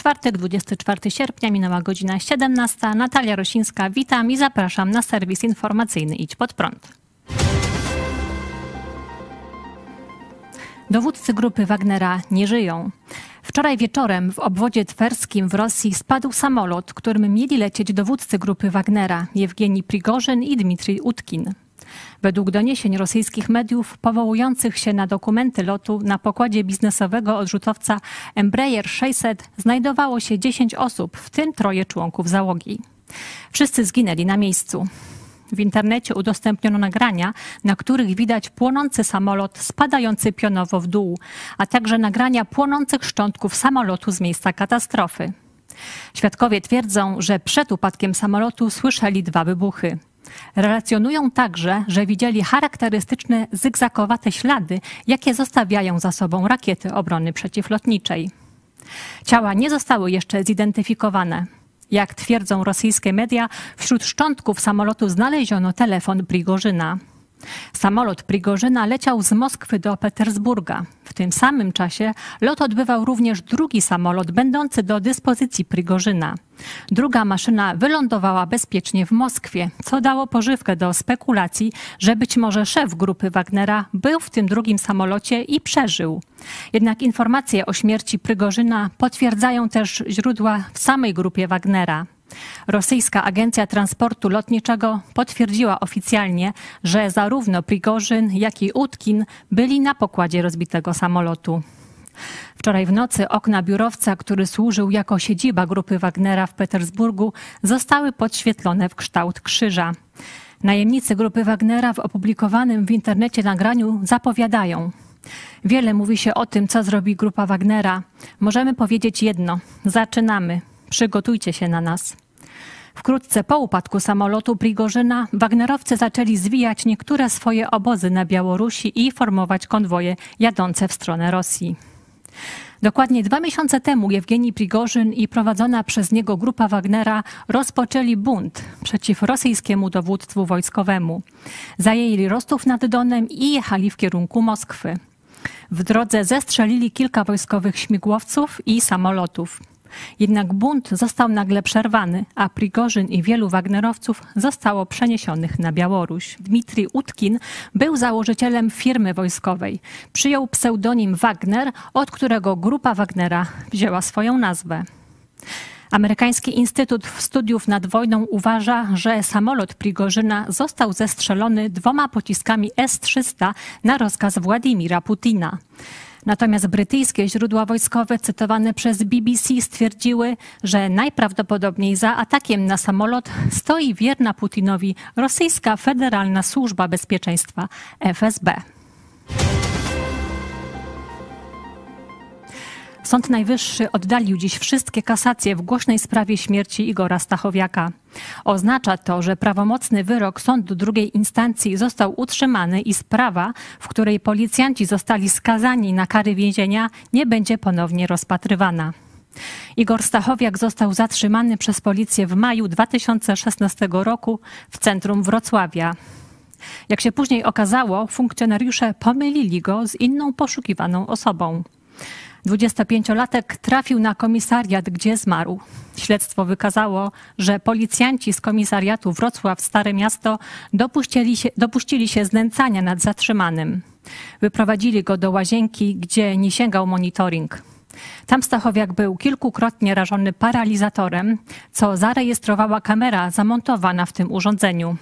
Czwartek, 24 sierpnia, minęła godzina 17. Natalia Rosińska, witam i zapraszam na serwis informacyjny Idź Pod Prąd. Dowódcy grupy Wagnera nie żyją. Wczoraj wieczorem w obwodzie twerskim w Rosji spadł samolot, którym mieli lecieć dowódcy grupy Wagnera Jewgeni Prigorzyn i Dmitrij Utkin. Według doniesień rosyjskich mediów powołujących się na dokumenty lotu na pokładzie biznesowego odrzutowca Embraer 600 znajdowało się 10 osób, w tym troje członków załogi. Wszyscy zginęli na miejscu. W internecie udostępniono nagrania, na których widać płonący samolot spadający pionowo w dół, a także nagrania płonących szczątków samolotu z miejsca katastrofy. Świadkowie twierdzą, że przed upadkiem samolotu słyszeli dwa wybuchy. Relacjonują także, że widzieli charakterystyczne zygzakowate ślady, jakie zostawiają za sobą rakiety obrony przeciwlotniczej. Ciała nie zostały jeszcze zidentyfikowane. Jak twierdzą rosyjskie media, wśród szczątków samolotu znaleziono telefon Prigorzyna. Samolot Prigorzyna leciał z Moskwy do Petersburga. W tym samym czasie lot odbywał również drugi samolot będący do dyspozycji Prigorzyna. Druga maszyna wylądowała bezpiecznie w Moskwie, co dało pożywkę do spekulacji, że być może szef grupy Wagnera był w tym drugim samolocie i przeżył. Jednak informacje o śmierci Prygorzyna potwierdzają też źródła w samej grupie Wagnera. Rosyjska Agencja Transportu Lotniczego potwierdziła oficjalnie, że zarówno Prigorzyn, jak i Utkin byli na pokładzie rozbitego samolotu. Wczoraj w nocy okna biurowca, który służył jako siedziba grupy Wagnera w Petersburgu, zostały podświetlone w kształt krzyża. Najemnicy grupy Wagnera w opublikowanym w internecie nagraniu zapowiadają. Wiele mówi się o tym, co zrobi grupa Wagnera. Możemy powiedzieć jedno: zaczynamy. Przygotujcie się na nas. Wkrótce po upadku samolotu Prigorzyna Wagnerowcy zaczęli zwijać niektóre swoje obozy na Białorusi i formować konwoje jadące w stronę Rosji. Dokładnie dwa miesiące temu Jewgeni Prigorzyn i prowadzona przez niego grupa Wagnera rozpoczęli bunt przeciw rosyjskiemu dowództwu wojskowemu. Zajęli Rostów nad Donem i jechali w kierunku Moskwy. W drodze zestrzelili kilka wojskowych śmigłowców i samolotów. Jednak bunt został nagle przerwany, a Prigorzyn i wielu Wagnerowców zostało przeniesionych na Białoruś. Dmitrij Utkin był założycielem firmy wojskowej. Przyjął pseudonim Wagner, od którego grupa Wagnera wzięła swoją nazwę. Amerykański Instytut Studiów nad Wojną uważa, że samolot Prigorzyna został zestrzelony dwoma pociskami S-300 na rozkaz Władimira Putina. Natomiast brytyjskie źródła wojskowe cytowane przez BBC stwierdziły, że najprawdopodobniej za atakiem na samolot stoi wierna Putinowi rosyjska Federalna Służba Bezpieczeństwa FSB. Sąd Najwyższy oddalił dziś wszystkie kasacje w głośnej sprawie śmierci Igora Stachowiaka. Oznacza to, że prawomocny wyrok sądu drugiej instancji został utrzymany i sprawa, w której policjanci zostali skazani na kary więzienia, nie będzie ponownie rozpatrywana. Igor Stachowiak został zatrzymany przez policję w maju 2016 roku w centrum Wrocławia. Jak się później okazało, funkcjonariusze pomylili go z inną poszukiwaną osobą. 25-latek trafił na komisariat, gdzie zmarł. Śledztwo wykazało, że policjanci z komisariatu Wrocław Stare Miasto dopuścili się, dopuścili się znęcania nad zatrzymanym. Wyprowadzili go do łazienki, gdzie nie sięgał monitoring. Tam Stachowiak był kilkukrotnie rażony paralizatorem, co zarejestrowała kamera zamontowana w tym urządzeniu.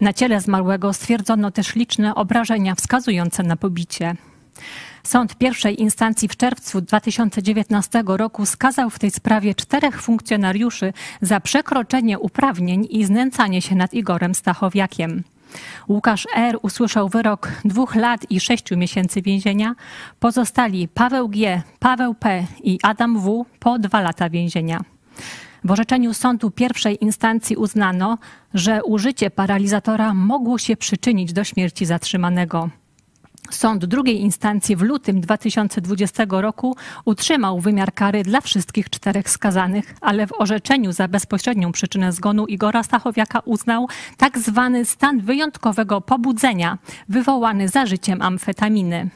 Na ciele zmarłego stwierdzono też liczne obrażenia wskazujące na pobicie. Sąd pierwszej instancji w czerwcu 2019 roku skazał w tej sprawie czterech funkcjonariuszy za przekroczenie uprawnień i znęcanie się nad Igorem Stachowiakiem. Łukasz R. usłyszał wyrok dwóch lat i sześciu miesięcy więzienia. Pozostali Paweł G., Paweł P. i Adam W. po dwa lata więzienia. W orzeczeniu sądu pierwszej instancji uznano, że użycie paralizatora mogło się przyczynić do śmierci zatrzymanego. Sąd drugiej instancji w lutym 2020 roku utrzymał wymiar kary dla wszystkich czterech skazanych, ale w orzeczeniu za bezpośrednią przyczynę zgonu Igora Stachowiaka uznał tak zwany stan wyjątkowego pobudzenia wywołany zażyciem amfetaminy.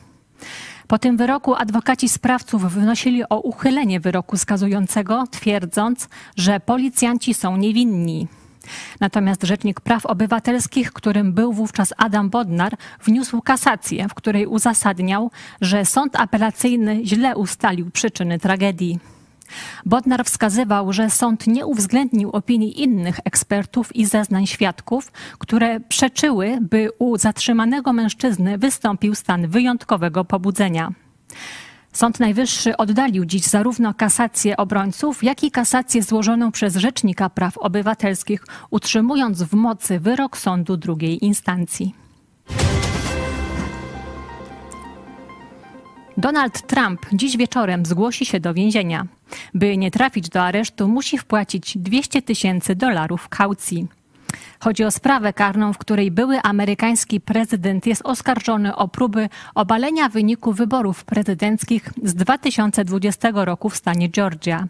Po tym wyroku adwokaci sprawców wnosili o uchylenie wyroku skazującego, twierdząc, że policjanci są niewinni. Natomiast Rzecznik Praw Obywatelskich, którym był wówczas Adam Bodnar, wniósł kasację, w której uzasadniał, że sąd apelacyjny źle ustalił przyczyny tragedii. Bodnar wskazywał, że sąd nie uwzględnił opinii innych ekspertów i zeznań świadków, które przeczyły, by u zatrzymanego mężczyzny wystąpił stan wyjątkowego pobudzenia. Sąd Najwyższy oddalił dziś zarówno kasację obrońców, jak i kasację złożoną przez Rzecznika Praw Obywatelskich, utrzymując w mocy wyrok sądu drugiej instancji. Donald Trump dziś wieczorem zgłosi się do więzienia. By nie trafić do aresztu, musi wpłacić 200 tysięcy dolarów kaucji. Chodzi o sprawę karną, w której były amerykański prezydent jest oskarżony o próby obalenia wyniku wyborów prezydenckich z 2020 roku w stanie Georgia.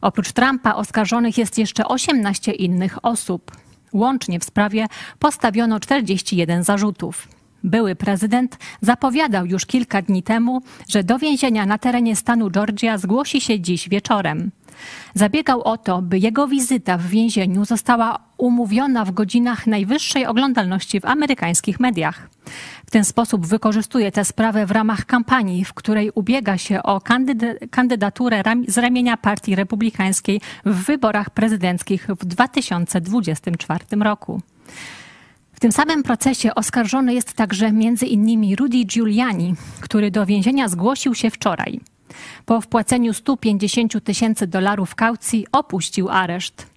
Oprócz Trumpa oskarżonych jest jeszcze 18 innych osób. Łącznie w sprawie postawiono 41 zarzutów. Były prezydent zapowiadał już kilka dni temu, że do więzienia na terenie stanu Georgia zgłosi się dziś wieczorem. Zabiegał o to, by jego wizyta w więzieniu została umówiona w godzinach najwyższej oglądalności w amerykańskich mediach. W ten sposób wykorzystuje tę sprawę w ramach kampanii, w której ubiega się o kandydaturę z ramienia Partii Republikańskiej w wyborach prezydenckich w 2024 roku. W tym samym procesie oskarżony jest także m.in. Rudy Giuliani, który do więzienia zgłosił się wczoraj. Po wpłaceniu 150 tysięcy dolarów kaucji opuścił areszt.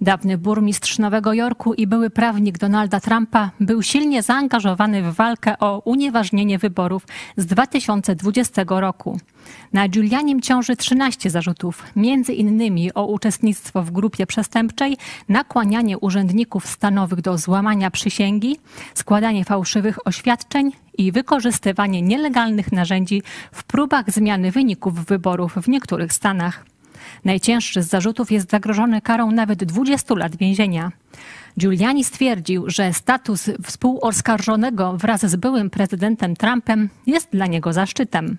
Dawny burmistrz Nowego Jorku i były prawnik Donalda Trumpa był silnie zaangażowany w walkę o unieważnienie wyborów z 2020 roku. Na Giulianim ciąży 13 zarzutów, między innymi o uczestnictwo w grupie przestępczej, nakłanianie urzędników stanowych do złamania przysięgi, składanie fałszywych oświadczeń i wykorzystywanie nielegalnych narzędzi w próbach zmiany wyników wyborów w niektórych stanach. Najcięższy z zarzutów jest zagrożony karą nawet 20 lat więzienia. Giuliani stwierdził, że status współoskarżonego wraz z byłym prezydentem Trumpem jest dla niego zaszczytem.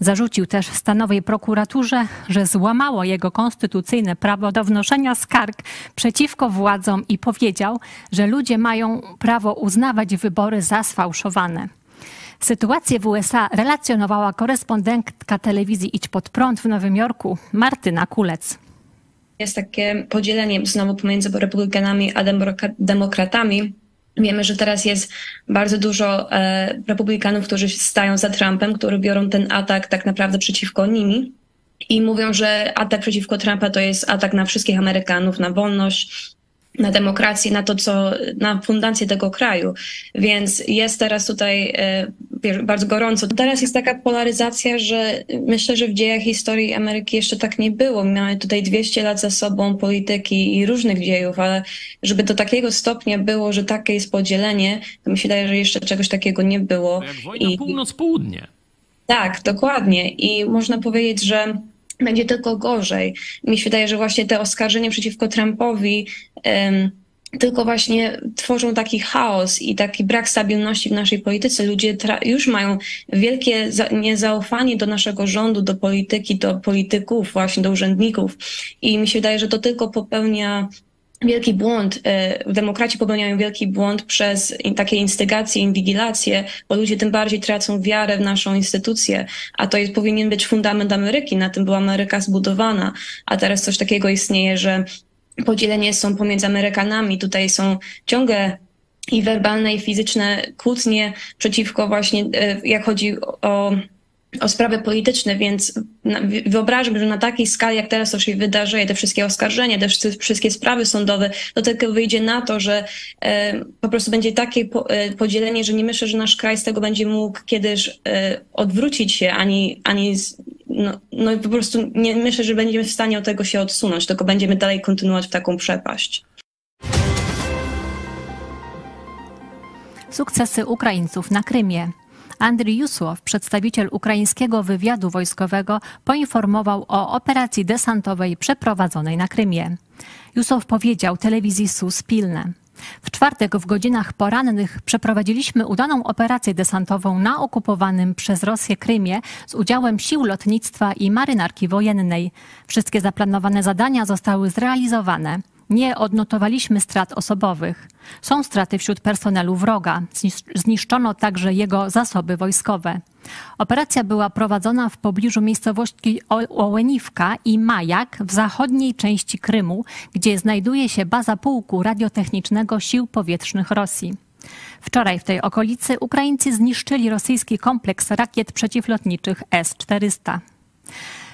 Zarzucił też stanowej prokuraturze, że złamało jego konstytucyjne prawo do wnoszenia skarg przeciwko władzom i powiedział, że ludzie mają prawo uznawać wybory za sfałszowane. Sytuację w USA relacjonowała korespondentka telewizji Idź Pod Prąd w Nowym Jorku, Martyna Kulec. Jest takie podzielenie znowu pomiędzy republikanami a demokratami. Wiemy, że teraz jest bardzo dużo e, republikanów, którzy stają za Trumpem, którzy biorą ten atak tak naprawdę przeciwko nimi i mówią, że atak przeciwko Trumpa to jest atak na wszystkich Amerykanów, na wolność, na demokrację, na to, co, na fundację tego kraju. Więc jest teraz tutaj e, bardzo gorąco. Teraz jest taka polaryzacja, że myślę, że w dziejach historii Ameryki jeszcze tak nie było. Mamy tutaj 200 lat za sobą polityki i różnych dziejów, ale żeby do takiego stopnia było, że takie jest podzielenie, to mi się wydaje, że jeszcze czegoś takiego nie było. To jak wojna I, północ-południe. Tak, dokładnie. I można powiedzieć, że będzie tylko gorzej. Mi się wydaje, że właśnie te oskarżenia przeciwko Trumpowi um, tylko właśnie tworzą taki chaos i taki brak stabilności w naszej polityce. Ludzie już mają wielkie niezaufanie do naszego rządu, do polityki, do polityków, właśnie do urzędników. I mi się wydaje, że to tylko popełnia wielki błąd, e, demokraci popełniają wielki błąd przez takie instygacje, inwigilacje, bo ludzie tym bardziej tracą wiarę w naszą instytucję, a to jest, powinien być fundament Ameryki, na tym była Ameryka zbudowana, a teraz coś takiego istnieje, że podzielenie są pomiędzy Amerykanami, tutaj są ciągle i werbalne, i fizyczne kłótnie przeciwko właśnie, e, jak chodzi o o sprawy polityczne, więc wyobrażam, że na takiej skali, jak teraz to się wydarzy, te wszystkie oskarżenia, te wszystkie sprawy sądowe, to tylko wyjdzie na to, że e, po prostu będzie takie e, podzielenie, że nie myślę, że nasz kraj z tego będzie mógł kiedyś odwrócić się, ani, ani no, no po prostu nie myślę, że będziemy w stanie od tego się odsunąć, tylko będziemy dalej kontynuować w taką przepaść. Sukcesy Ukraińców na Krymie. Andrii Jusłow, przedstawiciel ukraińskiego wywiadu wojskowego, poinformował o operacji desantowej przeprowadzonej na Krymie. Jusłow powiedział telewizji SUS Pilne. W czwartek w godzinach porannych przeprowadziliśmy udaną operację desantową na okupowanym przez Rosję Krymie z udziałem sił lotnictwa i marynarki wojennej. Wszystkie zaplanowane zadania zostały zrealizowane. Nie odnotowaliśmy strat osobowych. Są straty wśród personelu wroga. Zniszczono także jego zasoby wojskowe. Operacja była prowadzona w pobliżu miejscowości Ołeniwka i Majak w zachodniej części Krymu, gdzie znajduje się baza pułku radiotechnicznego Sił Powietrznych Rosji. Wczoraj w tej okolicy Ukraińcy zniszczyli rosyjski kompleks rakiet przeciwlotniczych S-400.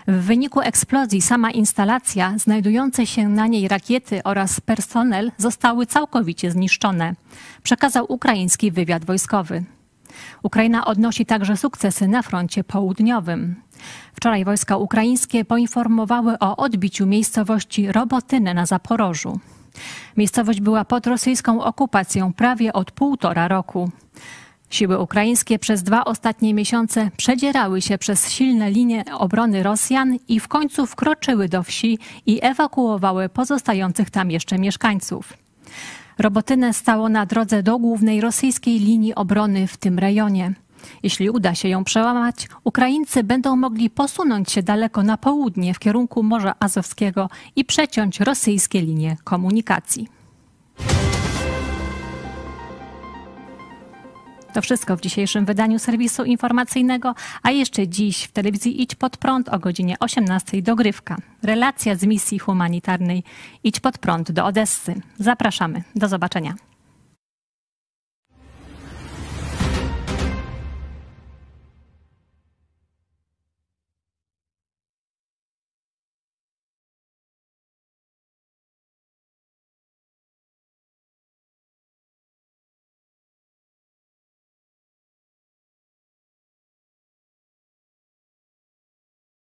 W wyniku eksplozji sama instalacja, znajdujące się na niej rakiety oraz personel zostały całkowicie zniszczone, przekazał ukraiński wywiad wojskowy. Ukraina odnosi także sukcesy na froncie południowym. Wczoraj wojska ukraińskie poinformowały o odbiciu miejscowości Robotynę na Zaporożu. Miejscowość była pod rosyjską okupacją prawie od półtora roku. Siły ukraińskie przez dwa ostatnie miesiące przedzierały się przez silne linie obrony Rosjan i w końcu wkroczyły do wsi i ewakuowały pozostających tam jeszcze mieszkańców. Robotynę stało na drodze do głównej rosyjskiej linii obrony w tym rejonie. Jeśli uda się ją przełamać, Ukraińcy będą mogli posunąć się daleko na południe w kierunku Morza Azowskiego i przeciąć rosyjskie linie komunikacji. To wszystko w dzisiejszym wydaniu serwisu informacyjnego, a jeszcze dziś w telewizji Idź Pod Prąd o godzinie 18 dogrywka. Relacja z misji humanitarnej Idź Pod Prąd do Odessy. Zapraszamy. Do zobaczenia.